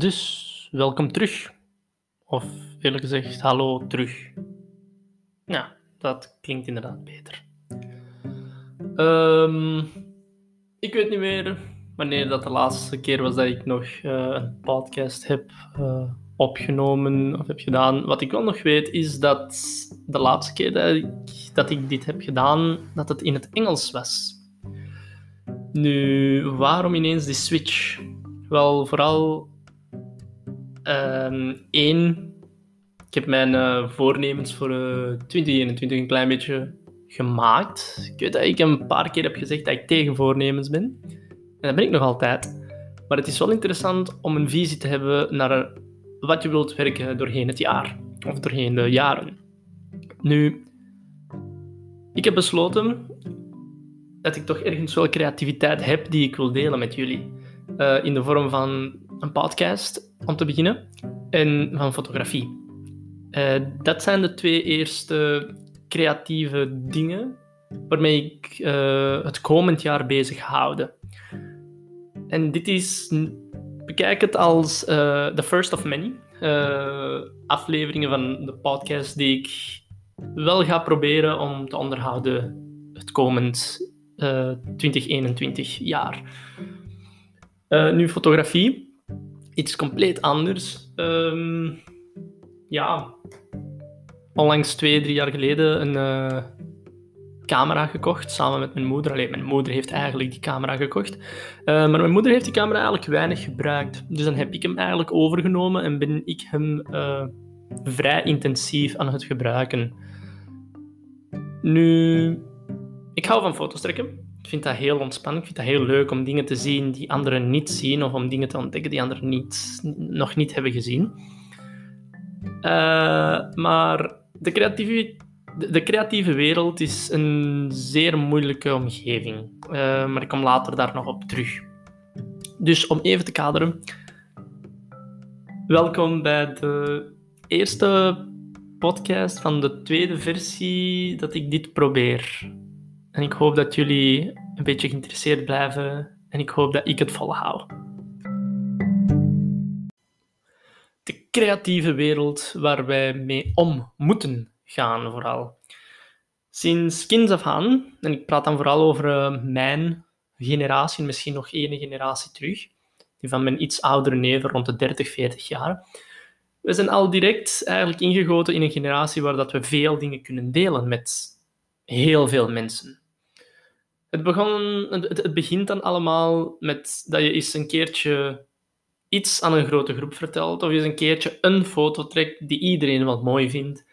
Dus welkom terug. Of eerlijk gezegd, hallo terug. Ja, dat klinkt inderdaad beter. Ehm, ik weet niet meer wanneer dat de laatste keer was dat ik nog eh, een podcast heb uh, opgenomen of heb gedaan. Wat ik wel nog weet is dat de laatste keer dat ik, dat ik dit heb gedaan, dat het in het Engels was. Nu, waarom ineens die switch? Wel, vooral um, ik heb mijn uh, voornemens voor uh, 2021 een klein beetje gemaakt. Ik weet dat ik een paar keer heb gezegd dat ik tegen voornemens ben. En dat ben ik nog altijd. Maar het is wel interessant om een visie te hebben naar wat je wilt werken doorheen het jaar. Of doorheen de jaren. Nu, ik heb besloten dat ik toch ergens wel creativiteit heb die ik wil delen met jullie. In de vorm van een podcast, om te beginnen, en van fotografie. Uh, dat zijn de twee eerste creatieve dingen waarmee ik uh, het komend jaar bezig houden. En dit is, bekijk het als de uh, first of many afleveringen van de podcast die ik wel ga proberen om te onderhouden het komend 2021 jaar. nu fotografie iets compleet anders. Um, ja, onlangs twee, drie jaar geleden een uh, camera gekocht samen met mijn moeder. Alleen mijn moeder heeft eigenlijk die camera gekocht. Uh, maar mijn moeder heeft die camera eigenlijk weinig gebruikt. Dus dan heb ik hem eigenlijk overgenomen en ben ik hem uh, vrij intensief aan het gebruiken. Nu, ik hou van foto's trekken. Ik vind dat heel ontspannend. Ik vind dat heel leuk om dingen te zien die anderen niet zien, of om dingen te ontdekken die anderen niet, nog niet hebben gezien. Uh, maar de creatieve, de, creatieve wereld is een zeer moeilijke omgeving. Uh, maar ik kom later daar nog op terug. Dus om even te kaderen. Welkom bij de eerste podcast van de tweede versie dat ik dit probeer. En ik hoop dat jullie een beetje geïnteresseerd blijven en ik hoop dat ik het volhoud. De creatieve wereld waar wij mee om moeten gaan, vooral. Sinds kinds af aan, en ik praat dan vooral over uh, mijn generatie, misschien nog één generatie terug, die van mijn iets oudere neven rond de 30, 40 jaar. We zijn al direct eigenlijk ingegoten in een generatie waar dat we veel dingen kunnen delen met heel veel mensen. Het, begon, het, het begint dan allemaal met dat je eens een keertje iets aan een grote groep vertelt, of je eens een keertje een foto trekt die iedereen wat mooi vindt,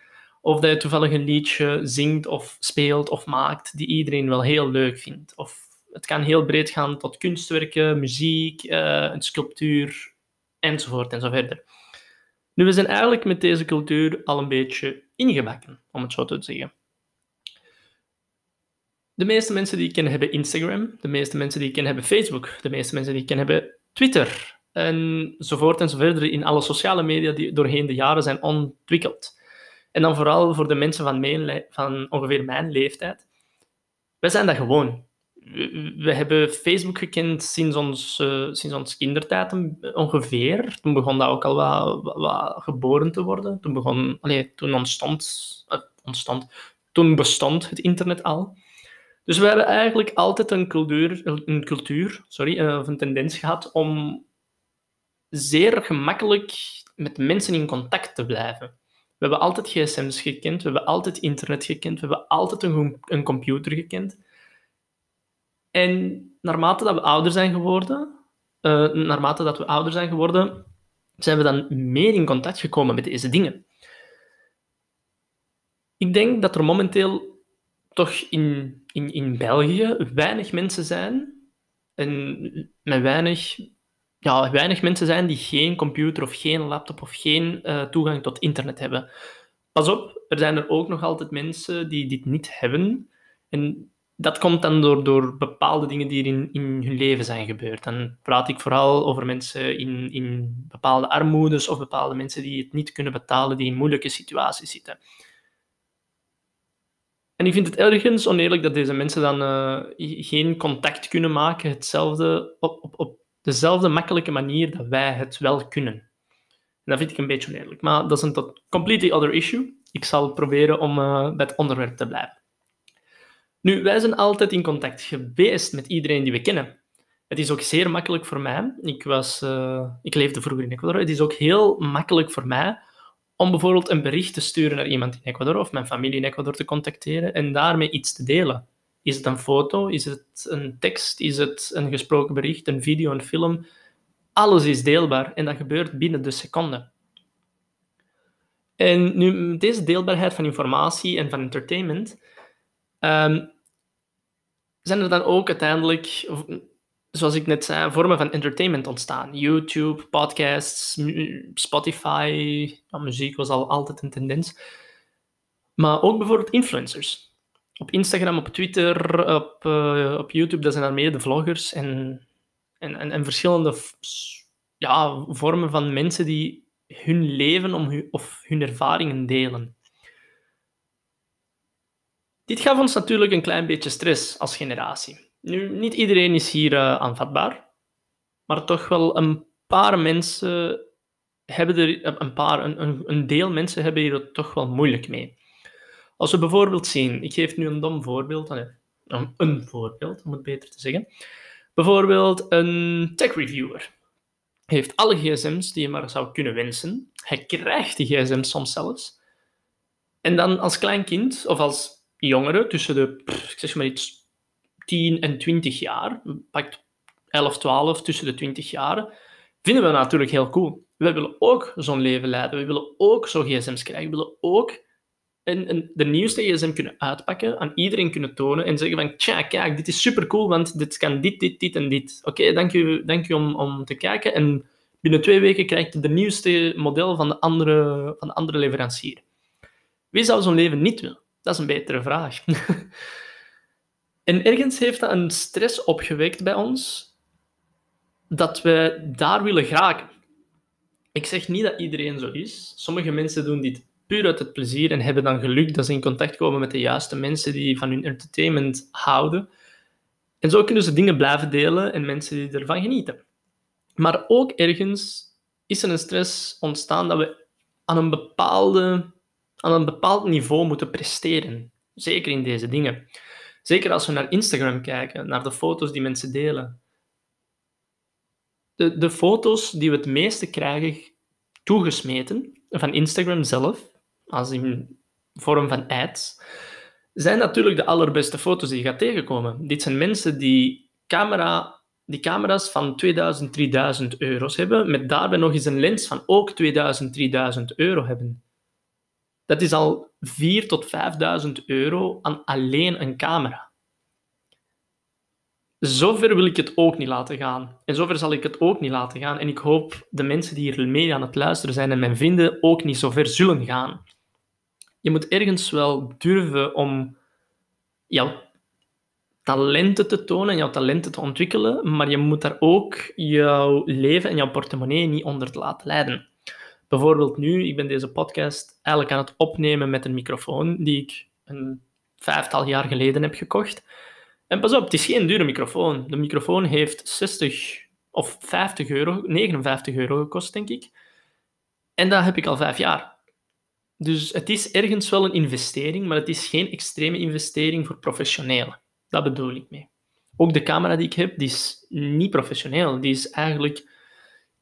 of dat je toevallig een liedje zingt of speelt of maakt die iedereen wel heel leuk vindt. Of het kan heel breed gaan tot kunstwerken, muziek, uh, een sculptuur, enzovoort en zo verder. Nu, we zijn eigenlijk met deze cultuur al een beetje ingebakken, om het zo te zeggen. De meeste mensen die ik ken hebben Instagram. De meeste mensen die ik ken hebben Facebook. De meeste mensen die ik ken hebben Twitter. Enzovoort en zo verder in alle sociale media die doorheen de jaren zijn ontwikkeld. En dan vooral voor de mensen van, van ongeveer mijn leeftijd. Wij zijn dat gewoon. We, hebben Facebook gekend sinds ons, uh, sinds ons kindertijd ongeveer. Toen begon dat ook al wat, wat, geboren te worden. Toen, begon, allee, toen ontstond, uh, ontstond, toen bestond het internet al. Dus we hebben eigenlijk altijd een cultuur, een cultuur sorry, eh, of een tendens gehad om zeer gemakkelijk met mensen in contact te blijven. We hebben altijd gsm's gekend, we hebben altijd internet gekend, we hebben altijd een, een computer gekend. En naarmate dat we ouder zijn geworden, uh, naarmate dat we ouder zijn geworden, zijn we dan meer in contact gekomen met deze dingen. Ik denk dat er momenteel toch in, in, in België weinig mensen zijn, en met weinig, ja, weinig mensen zijn die geen computer of geen laptop of geen uh, toegang tot internet hebben. Pas op, er zijn er ook nog altijd mensen die dit niet hebben. En dat komt dan door, door bepaalde dingen die er in, in hun leven zijn gebeurd. Dan praat ik vooral over mensen in, in bepaalde armoedes of bepaalde mensen die het niet kunnen betalen, die in moeilijke situaties zitten. En ik vind het ergens oneerlijk dat deze mensen dan uh, geen contact kunnen maken, hetzelfde, op, op, op dezelfde makkelijke manier dat wij het wel kunnen. En dat vind ik een beetje oneerlijk. Maar dat is een completely other issue. Ik zal proberen om uh, bij het onderwerp te blijven. Nu, wij zijn altijd in contact geweest met iedereen die we kennen. Het is ook zeer makkelijk voor mij. Ik, was, uh, ik leefde vroeger in Ecuador. Het is ook heel makkelijk voor mij om bijvoorbeeld een bericht te sturen naar iemand in Ecuador of mijn familie in Ecuador te contacteren en daarmee iets te delen. Is het een foto? Is het een tekst? Is het een gesproken bericht, een video, een film? Alles is deelbaar en dat gebeurt binnen de seconde. En nu, deze deelbaarheid van informatie en van entertainment, um, zijn er dan ook uiteindelijk, zoals ik net zei, vormen van entertainment ontstaan. YouTube, podcasts, Spotify, muziek was al altijd een tendens. Maar ook bijvoorbeeld influencers. Op Instagram, op Twitter, op, uh, op YouTube, dat zijn dan meer de vloggers en, en, en, en verschillende ja, vormen van mensen die hun leven om of hun ervaringen delen. Dit gaf ons natuurlijk een klein beetje stress als generatie. Nu, niet iedereen is hier uh, aanvatbaar, maar toch wel een paar mensen hebben er, een, paar, een, een deel mensen hebben hier toch wel moeilijk mee. Als we bijvoorbeeld zien, ik geef nu een dom voorbeeld, een, een voorbeeld om het beter te zeggen. Bijvoorbeeld een tech reviewer heeft alle gsm's die je maar zou kunnen wensen. Hij krijgt die gsm's soms zelfs. En dan als klein kind, of als jongere, tussen de, ik zeg maar iets, 10 en 20 jaar, pakt 11, 12, tussen de 20 jaren, vinden we natuurlijk heel cool. We willen ook zo'n leven leiden. We willen ook zo gsm's krijgen. We willen ook een, een, de nieuwste gsm kunnen uitpakken, aan iedereen kunnen tonen en zeggen van, tja, kijk, dit is super cool, want dit kan dit, dit, dit en dit. Oké, dank u, dank u om, om te kijken. En binnen twee weken krijgt je de nieuwste model van de andere, van de andere leverancier. Wie zou zo'n leven niet willen? Dat is een betere vraag. en ergens heeft dat een stress opgewekt bij ons, dat we daar willen geraken. Ik zeg niet dat iedereen zo is. Sommige mensen doen dit puur uit het plezier en hebben dan geluk dat ze in contact komen met de juiste mensen die van hun entertainment houden. En zo kunnen ze dingen blijven delen en mensen die ervan genieten. Maar ook ergens is er een stress ontstaan dat we aan een, bepaalde, aan een bepaald niveau moeten presteren. Zeker in deze dingen. Zeker als we naar Instagram kijken, naar de foto's die mensen delen. De, de foto's die we het meeste krijgen toegesmeten van Instagram zelf, als in vorm van ads, zijn natuurlijk de allerbeste foto's die je gaat tegenkomen. Dit zijn mensen die, camera, die camera's van 2000, 3000 euro's hebben, met daarbij nog eens een lens van ook 2000, 3000 euro hebben. Dat is al 4.000 tot 5.000 euro aan alleen een camera. Zover wil ik het ook niet laten gaan. En zover zal ik het ook niet laten gaan. En ik hoop de mensen die hier mee aan het luisteren zijn en mijn vinden ook niet zover zullen gaan je moet ergens wel durven om jouw talenten te tonen en jouw talenten te ontwikkelen, maar je moet daar ook jouw leven en jouw portemonnee niet onder te laten leiden. Bijvoorbeeld nu, ik ben deze podcast eigenlijk aan het opnemen met een microfoon die ik een vijftal jaar geleden heb gekocht. En pas op, het is geen dure microfoon. De microfoon heeft 60 of 50 euro, 59 euro gekost, denk ik. En dat heb ik al vijf jaar. Dus het is ergens wel een investering, maar het is geen extreme investering voor professionelen. Dat bedoel ik mee. Ook de camera die ik heb, die is niet professioneel. Die is eigenlijk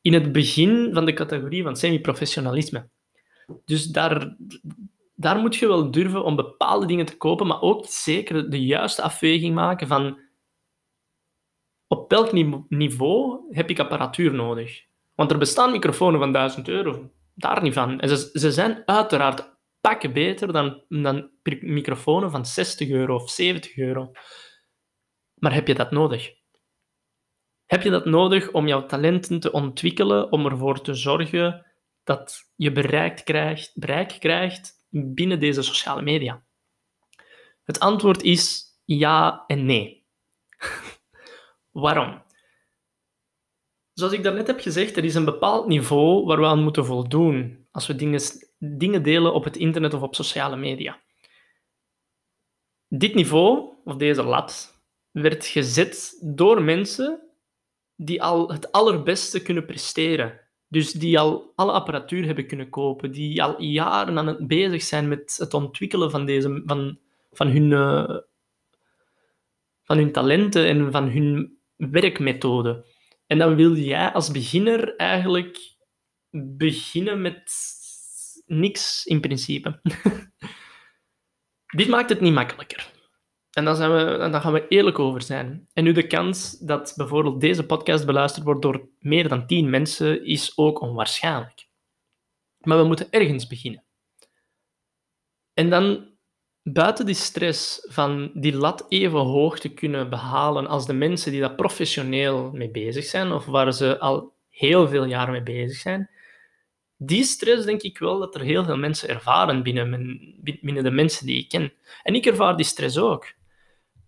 in het begin van de categorie van semi-professionalisme. Dus daar, daar moet je wel durven om bepaalde dingen te kopen, maar ook zeker de juiste afweging maken van op welk niveau heb ik apparatuur nodig. Want er bestaan microfoons van 1000 euro daar niet van. En ze, ze zijn uiteraard pakken beter dan, dan microfoons van 60 euro of 70 euro. Maar heb je dat nodig? Heb je dat nodig om jouw talenten te ontwikkelen, om ervoor te zorgen dat je bereik krijgt, bereik krijgt binnen deze sociale media? Het antwoord is ja en nee. Waarom? Zoals ik daarnet heb gezegd, er is een bepaald niveau waar we aan moeten voldoen als we dingen, dingen delen op het internet of op sociale media. Dit niveau, of deze lat, werd gezet door mensen die al het allerbeste kunnen presteren. Dus die al alle apparatuur hebben kunnen kopen, die al jaren aan het bezig zijn met het ontwikkelen van, deze, van, van, hun, uh, van hun talenten en van hun werkmethode. En dan wil jij als beginner eigenlijk beginnen met niks in principe. Dit maakt het niet makkelijker. En dan, zijn we, gaan we eerlijk over zijn. En nu de kans dat bijvoorbeeld deze podcast beluisterd wordt door meer dan 10 mensen is ook onwaarschijnlijk. Maar we moeten ergens beginnen. En dan buiten die stress van die lat even hoog te kunnen behalen als de mensen die daar professioneel mee bezig zijn, of waar ze al heel veel jaren mee bezig zijn, die stress denk ik wel dat er heel veel mensen ervaren binnen, mijn, binnen de mensen die ik ken. En ik ervaar die stress ook.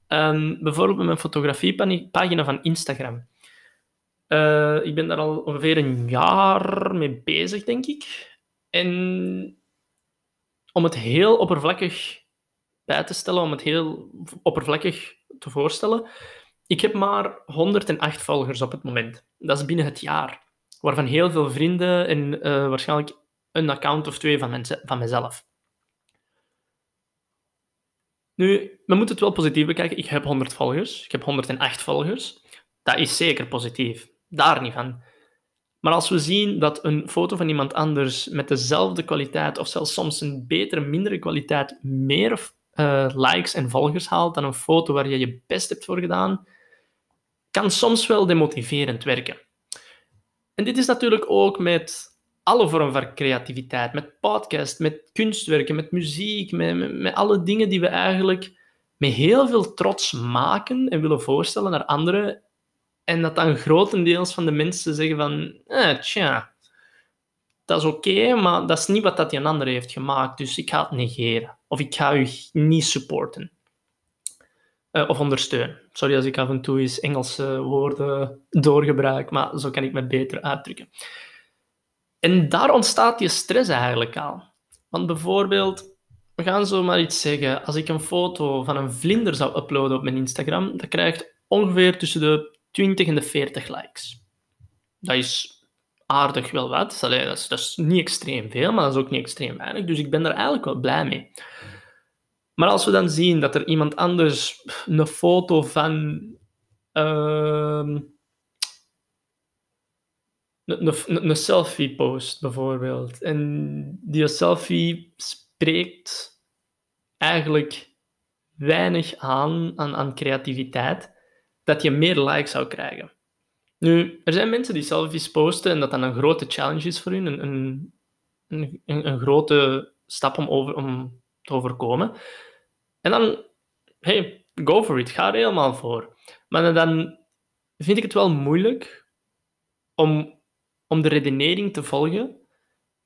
Um, bijvoorbeeld met mijn fotografiepagina van Instagram. Uh, ik ben daar al ongeveer een jaar mee bezig, denk ik. En om het heel oppervlakkig bij te stellen, om het heel oppervlakkig te voorstellen, ik heb maar 108 volgers op het moment. Dat is binnen het jaar. Waarvan heel veel vrienden en uh, waarschijnlijk een account of twee van, van mezelf. Nu, we moeten het wel positief bekijken. Ik heb 100 volgers. Ik heb 108 volgers. Dat is zeker positief. Daar niet van. Maar als we zien dat een foto van iemand anders met dezelfde kwaliteit, of zelfs soms een betere, mindere kwaliteit, meer uh, likes en volgers haalt dan een foto waar je je best hebt voor gedaan, kan soms wel demotiverend werken. En dit is natuurlijk ook met alle vormen van creativiteit. Met podcast, met kunstwerken, met muziek, met, met, alle dingen die we eigenlijk met heel veel trots maken en willen voorstellen naar anderen. En dat dan grotendeels van de mensen zeggen van, eh, tja, dat is oké, maar dat is niet wat dat die een ander heeft gemaakt, dus ik ga het negeren. Of ik ga u niet supporten. Uh, of ondersteunen. Sorry als ik af en toe eens Engelse woorden doorgebruik, maar zo kan ik me beter uitdrukken. En daar ontstaat die stress eigenlijk al. Want bijvoorbeeld, we gaan zo maar iets zeggen. Als ik een foto van een vlinder zou uploaden op mijn Instagram, dat krijgt ongeveer tussen de 20 en de 40 likes. Dat is aardig wel wat. dat, is, dat is niet extreem veel, maar dat is ook niet extreem weinig. Dus ik ben daar eigenlijk wel blij mee. Maar als we dan zien dat er iemand anders een foto van. Uh, een, selfie post bijvoorbeeld. En die selfie spreekt eigenlijk weinig aan, aan, aan creativiteit, dat je meer likes zou krijgen. Nu, er zijn mensen die selfies posten en dat dan een grote challenge is voor hun, een, een, een, een grote stap om, over, om te overkomen. En dan, hey, go for it, ga er helemaal voor. Maar dan vind ik het wel moeilijk om om de redenering te volgen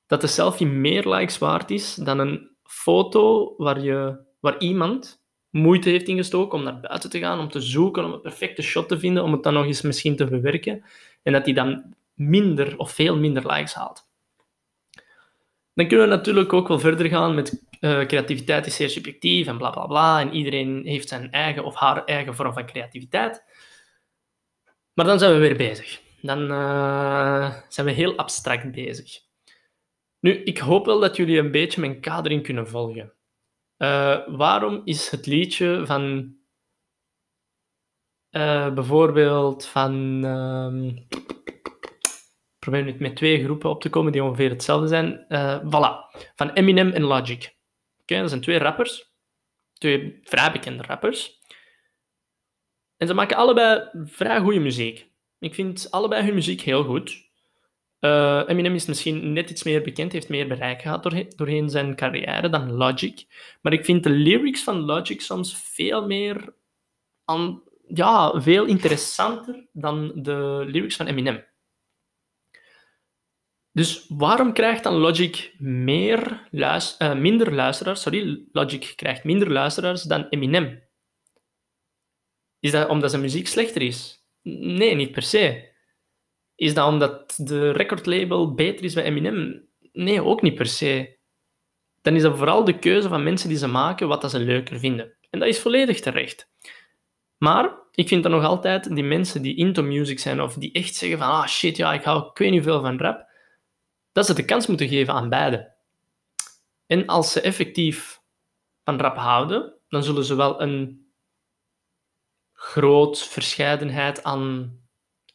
dat de selfie meer likes waard is dan een foto waar, je, waar iemand moeite heeft ingestoken om naar buiten te gaan, om te zoeken, om het perfecte shot te vinden, om het dan nog eens misschien te bewerken, en dat die dan minder of veel minder likes haalt. Dan kunnen we natuurlijk ook wel verder gaan met uh, creativiteit is zeer subjectief en bla bla bla, en iedereen heeft zijn eigen of haar eigen vorm van creativiteit. Maar dan zijn we weer bezig dan uh, zijn we heel abstract bezig. Nu, ik hoop wel dat jullie een beetje mijn kadering kunnen volgen. Uh, waarom is het liedje van uh, bijvoorbeeld van. Uh, probeer nu met twee groepen op te komen die ongeveer hetzelfde zijn. voilà, van Eminem en Logic. Oké, dat zijn twee rappers. Twee vrij bekende rappers. En ze maken allebei vrij goede muziek. Ik vind allebei hun muziek heel goed. Uh, Eminem is misschien net iets meer bekend, heeft meer bereik gehad doorheen, zijn carrière dan Logic. Maar ik vind de lyrics van Logic soms veel meer... ja, veel interessanter dan de lyrics van Eminem. Dus waarom krijgt dan Logic meer uh, minder luisteraars? Sorry, Logic krijgt minder luisteraars dan Eminem. Is dat omdat zijn muziek slechter is? Nee, niet per se. Is dat omdat de recordlabel beter is bij Eminem? Nee, ook niet per se. Dan is dat vooral de keuze van mensen die ze maken wat ze leuker vinden. En dat is volledig terecht. Maar ik vind dan nog altijd die mensen die into music zijn of die echt zeggen van ah shit, ja, ik hou ik weet niet veel van rap, dat ze de kans moeten geven aan beide. En als ze effectief van rap houden, dan zullen ze wel een groot verscheidenheid aan,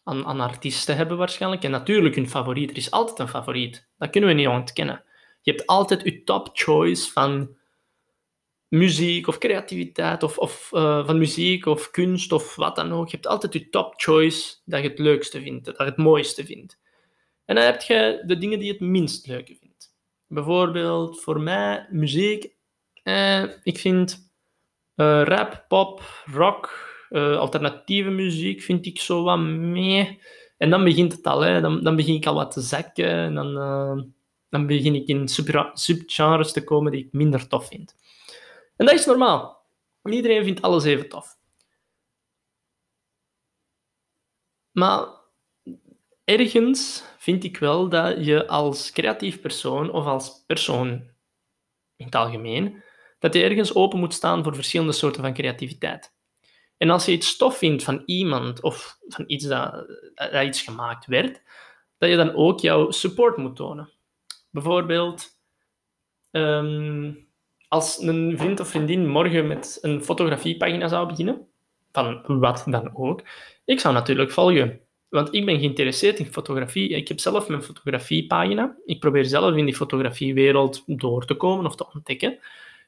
aan, aan artiesten hebben waarschijnlijk. En natuurlijk hun favoriet. Er is altijd een favoriet. Dat kunnen we niet ontkennen. Je hebt altijd je top choice van muziek of creativiteit of, of uh, van muziek of kunst of wat dan ook. Je hebt altijd je top choice dat je het leukste vindt, dat je het mooiste vindt. En dan heb je de dingen die je het minst leuke vindt. Bijvoorbeeld voor mij muziek. Eh, ik vind uh, rap, pop, rock, uh, alternatieve muziek vind ik zo wat mee. En dan begint het al, hè. Dan, dan begin ik al wat te zakken. En dan, dan begin ik in subgenres te komen die ik minder tof vind. En dat is normaal. Iedereen vindt alles even tof. Maar ergens vind ik wel dat je als creatief persoon of als persoon in het algemeen, dat je ergens open moet staan voor verschillende soorten van creativiteit. En als je iets tof vindt van iemand of van iets dat, iets gemaakt werd, dat je dan ook jouw support moet tonen. Bijvoorbeeld, ehm, als een vriend of vriendin morgen met een fotografiepagina zou beginnen, van wat dan ook, ik zou natuurlijk volgen. Want ik ben geïnteresseerd in fotografie. Ik heb zelf mijn fotografiepagina. Ik probeer zelf in die fotografiewereld door te komen of te ontdekken.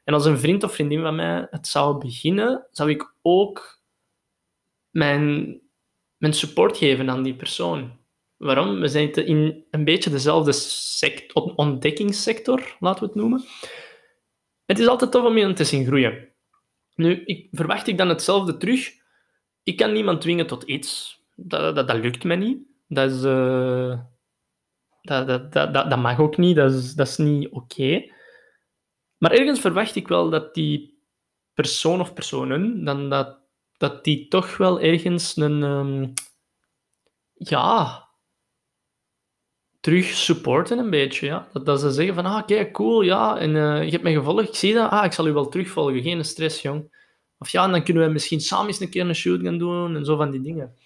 En als een vriend of vriendin van mij het zou beginnen, zou ik ook mijn, mijn support geven aan die persoon. Waarom? We zitten in een beetje dezelfde sector, ontdekkingssector, laten we het noemen. Het is altijd tof om iemand te zien groeien. Nu, ik, verwacht ik dan hetzelfde terug? Ik kan niemand dwingen tot iets. Dat, dat, dat lukt me niet. Dat, is, uh, dat, dat, dat, dat, mag ook niet. Dat is, dat is niet oké. Maar ergens verwacht ik wel dat die persoon of personen, dan dat, dat die toch wel ergens een... Um, ja, terug supporten een beetje. Ja. Dat, dat ze zeggen van, ah, kijk, cool, ja, en uh, je hebt me gevolgd, ik zie dat, ah, ik zal u wel terugvolgen, geen stress, jong. Of ja, dan kunnen we misschien samen eens een keer een shoot gaan doen en zo van die dingen.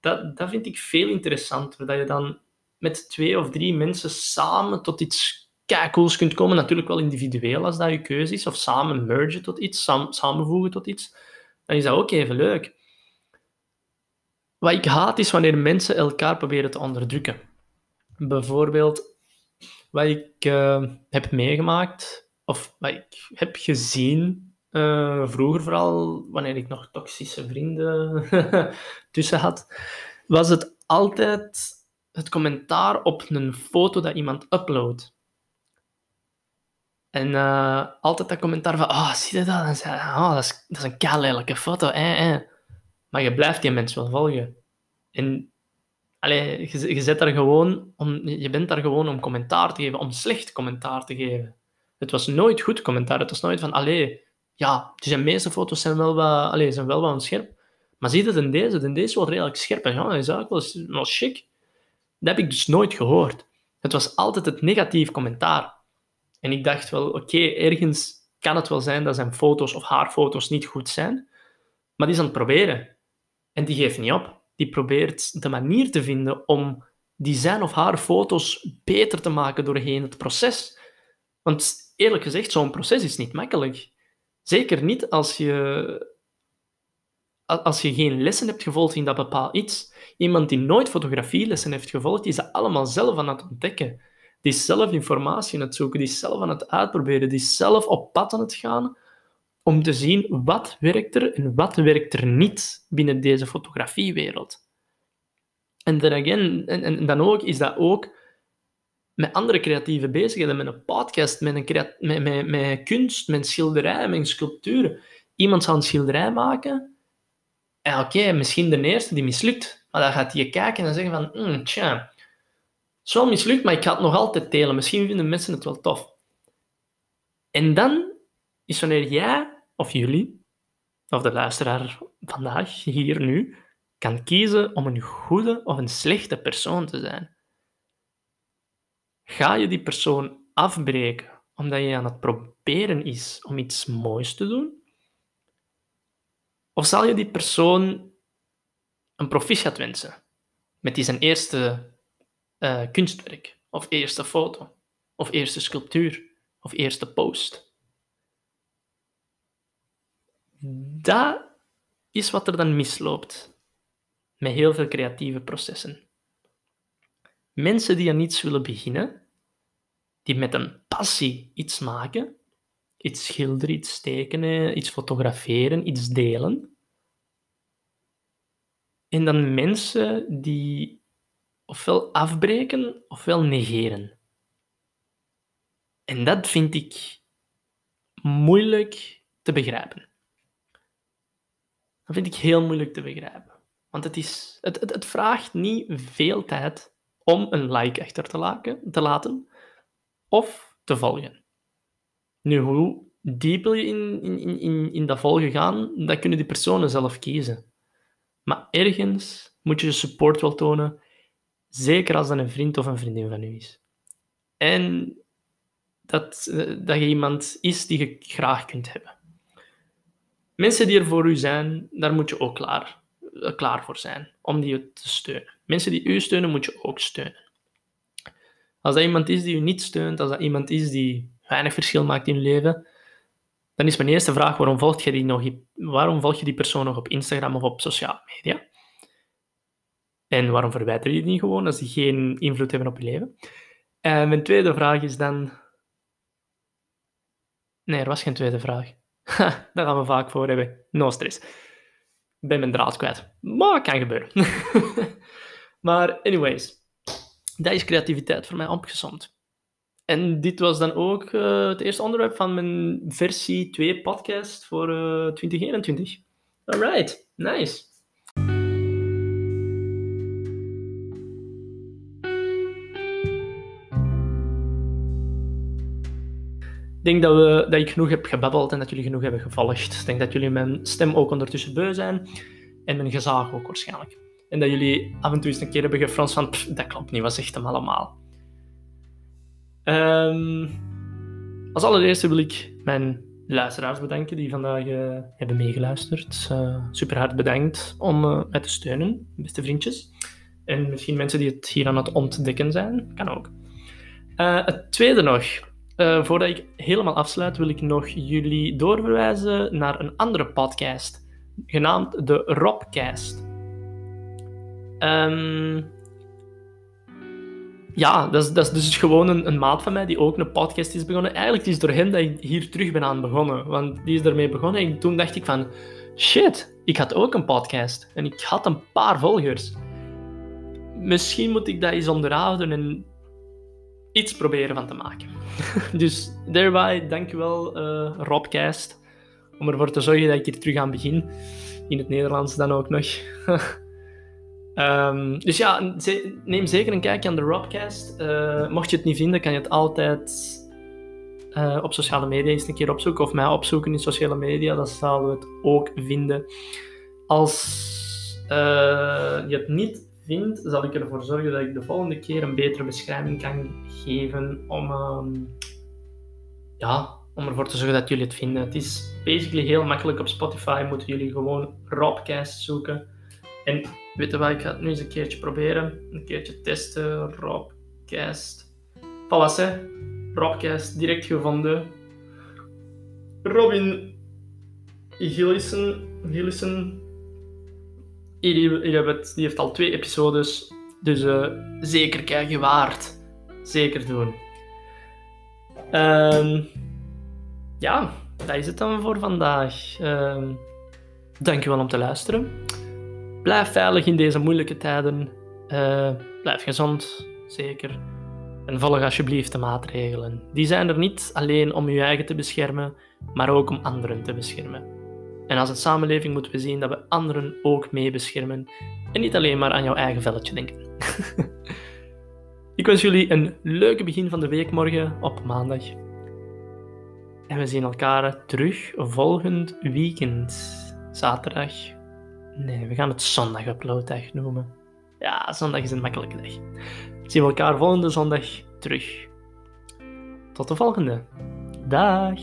Dat, dat vind ik veel interessanter, dat je dan met twee of drie mensen samen tot iets cools kunt komen. Natuurlijk wel individueel als dat je keuze is, of samen mergen tot iets, samenvoegen tot iets. Dan is dat ook even leuk. Wat ik haat is wanneer mensen elkaar proberen te onderdrukken. Bijvoorbeeld, wat ik uh, heb meegemaakt, of wat ik heb gezien, uh, vroeger vooral, wanneer ik nog toxische vrienden tussen had, was het altijd het commentaar op een foto dat iemand uploadt. En uh, altijd dat commentaar van, oh, zie je dat? En zei, oh, dat, is, dat is een kale foto. Eh, eh. Maar je blijft die mens wel volgen. En Allee, je, je, zet daar gewoon om, je bent daar gewoon om commentaar te geven, om slecht commentaar te geven. Het was nooit goed commentaar. Het was nooit van, allee, ja, de meeste foto's zijn wel wat, allee, zijn wel wat scherp. Maar zie je het in deze? In deze wel redelijk scherp. En ja, dat is eigenlijk wel, wel chic. Dat heb ik dus nooit gehoord. Het was altijd het negatief commentaar. En ik dacht wel, oké, ergens kan het wel zijn dat zijn foto's of haar foto's niet goed zijn. Maar die is aan het proberen. En die geeft niet op die probeert de manier te vinden om die zijn of haar foto's beter te maken doorheen het proces. Want eerlijk gezegd, zo'n proces is niet makkelijk. Zeker niet als je, als je geen lessen hebt gevolgd in dat bepaald iets. Iemand die nooit fotografielessen heeft gevolgd, is dat allemaal zelf aan het ontdekken. Die is zelf informatie aan het zoeken, die is zelf aan het uitproberen, die is zelf op pad aan het gaan om te zien wat werkt er en wat werkt er niet binnen deze fotografiewereld. En en, dan ook is dat ook met andere creatieve bezigheden, met een podcast, met, een met, met, kunst, met schilderij, met sculpturen. Iemand zou een schilderij maken en oké, misschien de eerste die mislukt, maar dan gaat hij kijken en zeggen van, mm, tja, wel mislukt, maar ik ga het nog altijd delen. Misschien vinden mensen het wel tof. En dan is wanneer jij of jullie, of de luisteraar vandaag, hier nu, kan kiezen om een goede of een slechte persoon te zijn. Ga je die persoon afbreken omdat je aan het proberen is om iets moois te doen? Of zal je die persoon een proficiat wensen met die zijn eerste uh, kunstwerk, of eerste foto, of eerste sculptuur, of eerste post? Dat is wat er dan misloopt met heel veel creatieve processen. Mensen die aan iets willen beginnen, die met een passie iets maken, iets schilderen, iets tekenen, iets fotograferen, iets delen. En dan mensen die ofwel afbreken ofwel negeren. En dat vind ik moeilijk te begrijpen. Dat vind ik heel moeilijk te begrijpen. Want het, is, het, het, het vraagt niet veel tijd om een like achter te laten, te laten of te volgen. Nu, hoe dieper je in, in, in, in dat volgen gaan, dat kunnen die personen zelf kiezen. Maar ergens moet je support wel tonen, zeker als dat een vriend of een vriendin van u is. En dat, dat je iemand is die je graag kunt hebben. Mensen die er voor u zijn, daar moet je ook klaar, klaar voor zijn om die te steunen. Mensen die u steunen, moet je ook steunen. Als dat iemand is die u niet steunt, als dat iemand is die weinig verschil maakt in uw leven, dan is mijn eerste vraag, waarom volg je die, nog, waarom volg je die persoon nog op Instagram of op sociale media? En waarom verwijder je die niet gewoon als die geen invloed hebben op je leven? En mijn tweede vraag is dan... Nee, er was geen tweede vraag. daar gaan we vaak voor hebben. No stress. Ben mijn draad kwijt. Maar kan gebeuren. maar anyways, dat is creativiteit voor mij opgezond. En dit was dan ook uh, het eerste onderwerp van mijn versie 2 podcast voor uh, eh, 2021. Alright, nice. Denk dat, we, dat ik genoeg heb gebabbeld en dat jullie genoeg hebben gevolgd. Ik denk dat jullie mijn stem ook ondertussen beu zijn. En mijn gezaag ook waarschijnlijk. En dat jullie af en toe eens een keer hebben gefronst van... dat klopt niet, wat zegt hem allemaal? Um, als allereerste wil ik mijn luisteraars bedanken die vandaag uh, hebben meegeluisterd. Uh, super hard bedankt om uh, mij te steunen, beste vriendjes. En misschien mensen die het hier aan het ontdekken zijn, kan ook. het tweede nog, voordat ik helemaal afsluit, wil ik nog jullie doorverwijzen naar een andere podcast, genaamd de Robcast. Um, ja, dat is, dat dus gewoon een, maat van mij die ook een podcast is begonnen. Eigenlijk is het door hem dat ik hier terug ben aan begonnen. Want die is ermee begonnen en toen dacht ik van... Shit, ik had ook een podcast. En ik had een paar volgers. Misschien moet ik dat eens onderhouden en iets proberen van te maken. dus daarbij, dankjewel uh, Robcast. Om ervoor te zorgen dat ik hier terug aan begin. In het Nederlands dan ook nog. Um, dus ja, neem zeker een kijkje aan de Robcast. Uh, mocht je het niet vinden, kan je het altijd uh, op sociale media eens een keer opzoeken. Of mij opzoeken in sociale media, dan zouden we het ook vinden. Als je het niet vindt, zal ik ervoor zorgen dat ik de volgende keer een betere beschrijving kan geven om, um, ja, om ervoor te zorgen dat jullie het vinden. Het is basically heel makkelijk op Spotify. Moeten jullie gewoon Robcast zoeken. En weet je wat, ik ga het nu eens een keertje proberen. Een keertje testen. Robcast. Voilà, hè. Robcast, direct gevonden. Robin Gillissen. Gillissen. Hier, hier. Die heeft al twee episodes. Dus uh, zeker kijken waard. Zeker doen. Um, ja, dat is het dan voor vandaag. Um, dankjewel om te luisteren. Blijf veilig in deze moeilijke tijden. Uh, blijf gezond, zeker. En volg alsjeblieft de maatregelen. Die zijn er niet alleen om je eigen te beschermen, maar ook om anderen te beschermen. En als een samenleving moeten we zien dat we anderen ook mee beschermen en niet alleen maar aan jouw eigen velletje denken. Ik wens jullie een leuke begin van de week morgen op maandag. En we zien elkaar terug volgend weekend, zaterdag Nee, we gaan het zondag uploaddag noemen. Ja, zondag is een makkelijke dag. Zien we elkaar volgende zondag terug. Tot de volgende. Dag.